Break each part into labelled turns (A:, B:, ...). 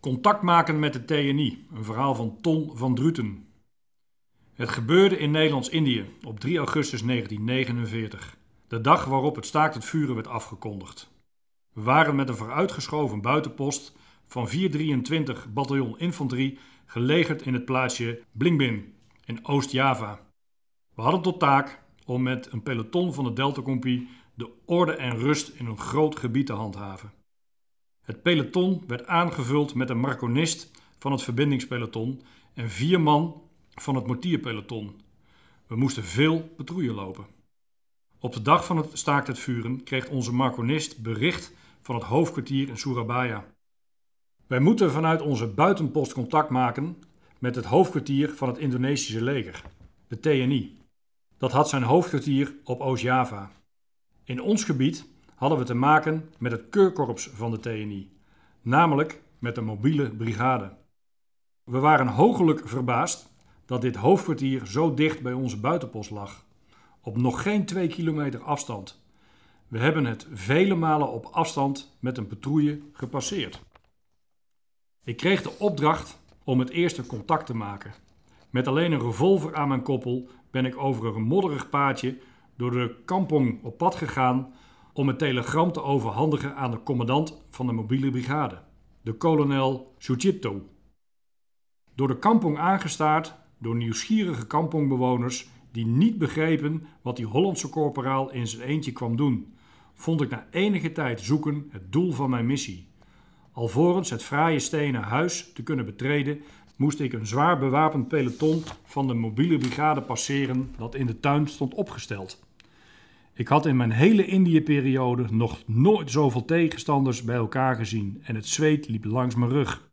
A: Contact maken met de TNI, een verhaal van Ton van Druten. Het gebeurde in Nederlands-Indië op 3 augustus 1949, de dag waarop het staakt het vuren werd afgekondigd. We waren met een vooruitgeschoven buitenpost van 423 bataljon infanterie gelegerd in het plaatsje Blingbin in Oost-Java. We hadden tot taak om met een peloton van de Delta Compagnie de orde en rust in een groot gebied te handhaven. Het peloton werd aangevuld met een marconist van het verbindingspeloton en vier man van het mortierpeloton. We moesten veel patrouille lopen. Op de dag van het staakt het vuren kreeg onze marconist bericht van het hoofdkwartier in Surabaya. Wij moeten vanuit onze buitenpost contact maken met het hoofdkwartier van het Indonesische leger, de TNI. Dat had zijn hoofdkwartier op Oost-Java. In ons gebied hadden we te maken met het keurkorps van de TNI, namelijk met de mobiele brigade. We waren hoogelijk verbaasd dat dit hoofdkwartier zo dicht bij onze buitenpost lag, op nog geen twee kilometer afstand. We hebben het vele malen op afstand met een patrouille gepasseerd. Ik kreeg de opdracht om het eerste contact te maken. Met alleen een revolver aan mijn koppel ben ik over een modderig paadje door de kampong op pad gegaan om het telegram te overhandigen aan de commandant van de mobiele brigade, de kolonel Suchipto. Door de kampong aangestaard door nieuwsgierige kampongbewoners die niet begrepen wat die Hollandse korporaal in zijn eentje kwam doen, vond ik na enige tijd zoeken het doel van mijn missie. Alvorens het fraaie stenen huis te kunnen betreden, moest ik een zwaar bewapend peloton van de mobiele brigade passeren dat in de tuin stond opgesteld. Ik had in mijn hele Indië-periode nog nooit zoveel tegenstanders bij elkaar gezien en het zweet liep langs mijn rug.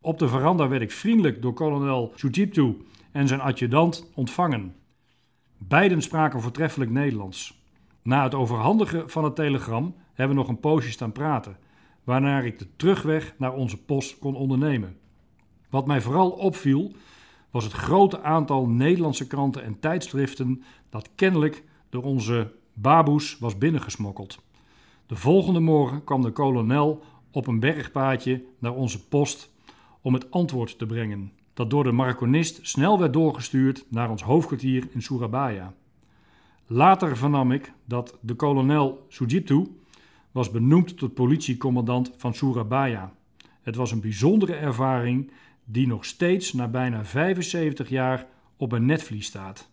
A: Op de veranda werd ik vriendelijk door kolonel Sujiptu en zijn adjudant ontvangen. Beiden spraken voortreffelijk Nederlands. Na het overhandigen van het telegram hebben we nog een poosje staan praten, waarna ik de terugweg naar onze post kon ondernemen. Wat mij vooral opviel, was het grote aantal Nederlandse kranten en tijdschriften dat kennelijk door onze baboes was binnengesmokkeld. De volgende morgen kwam de kolonel op een bergpaadje naar onze post om het antwoord te brengen, dat door de marconist snel werd doorgestuurd naar ons hoofdkwartier in Surabaya. Later vernam ik dat de kolonel Sujitu was benoemd tot politiecommandant van Surabaya. Het was een bijzondere ervaring die nog steeds na bijna 75 jaar op een netvlies staat.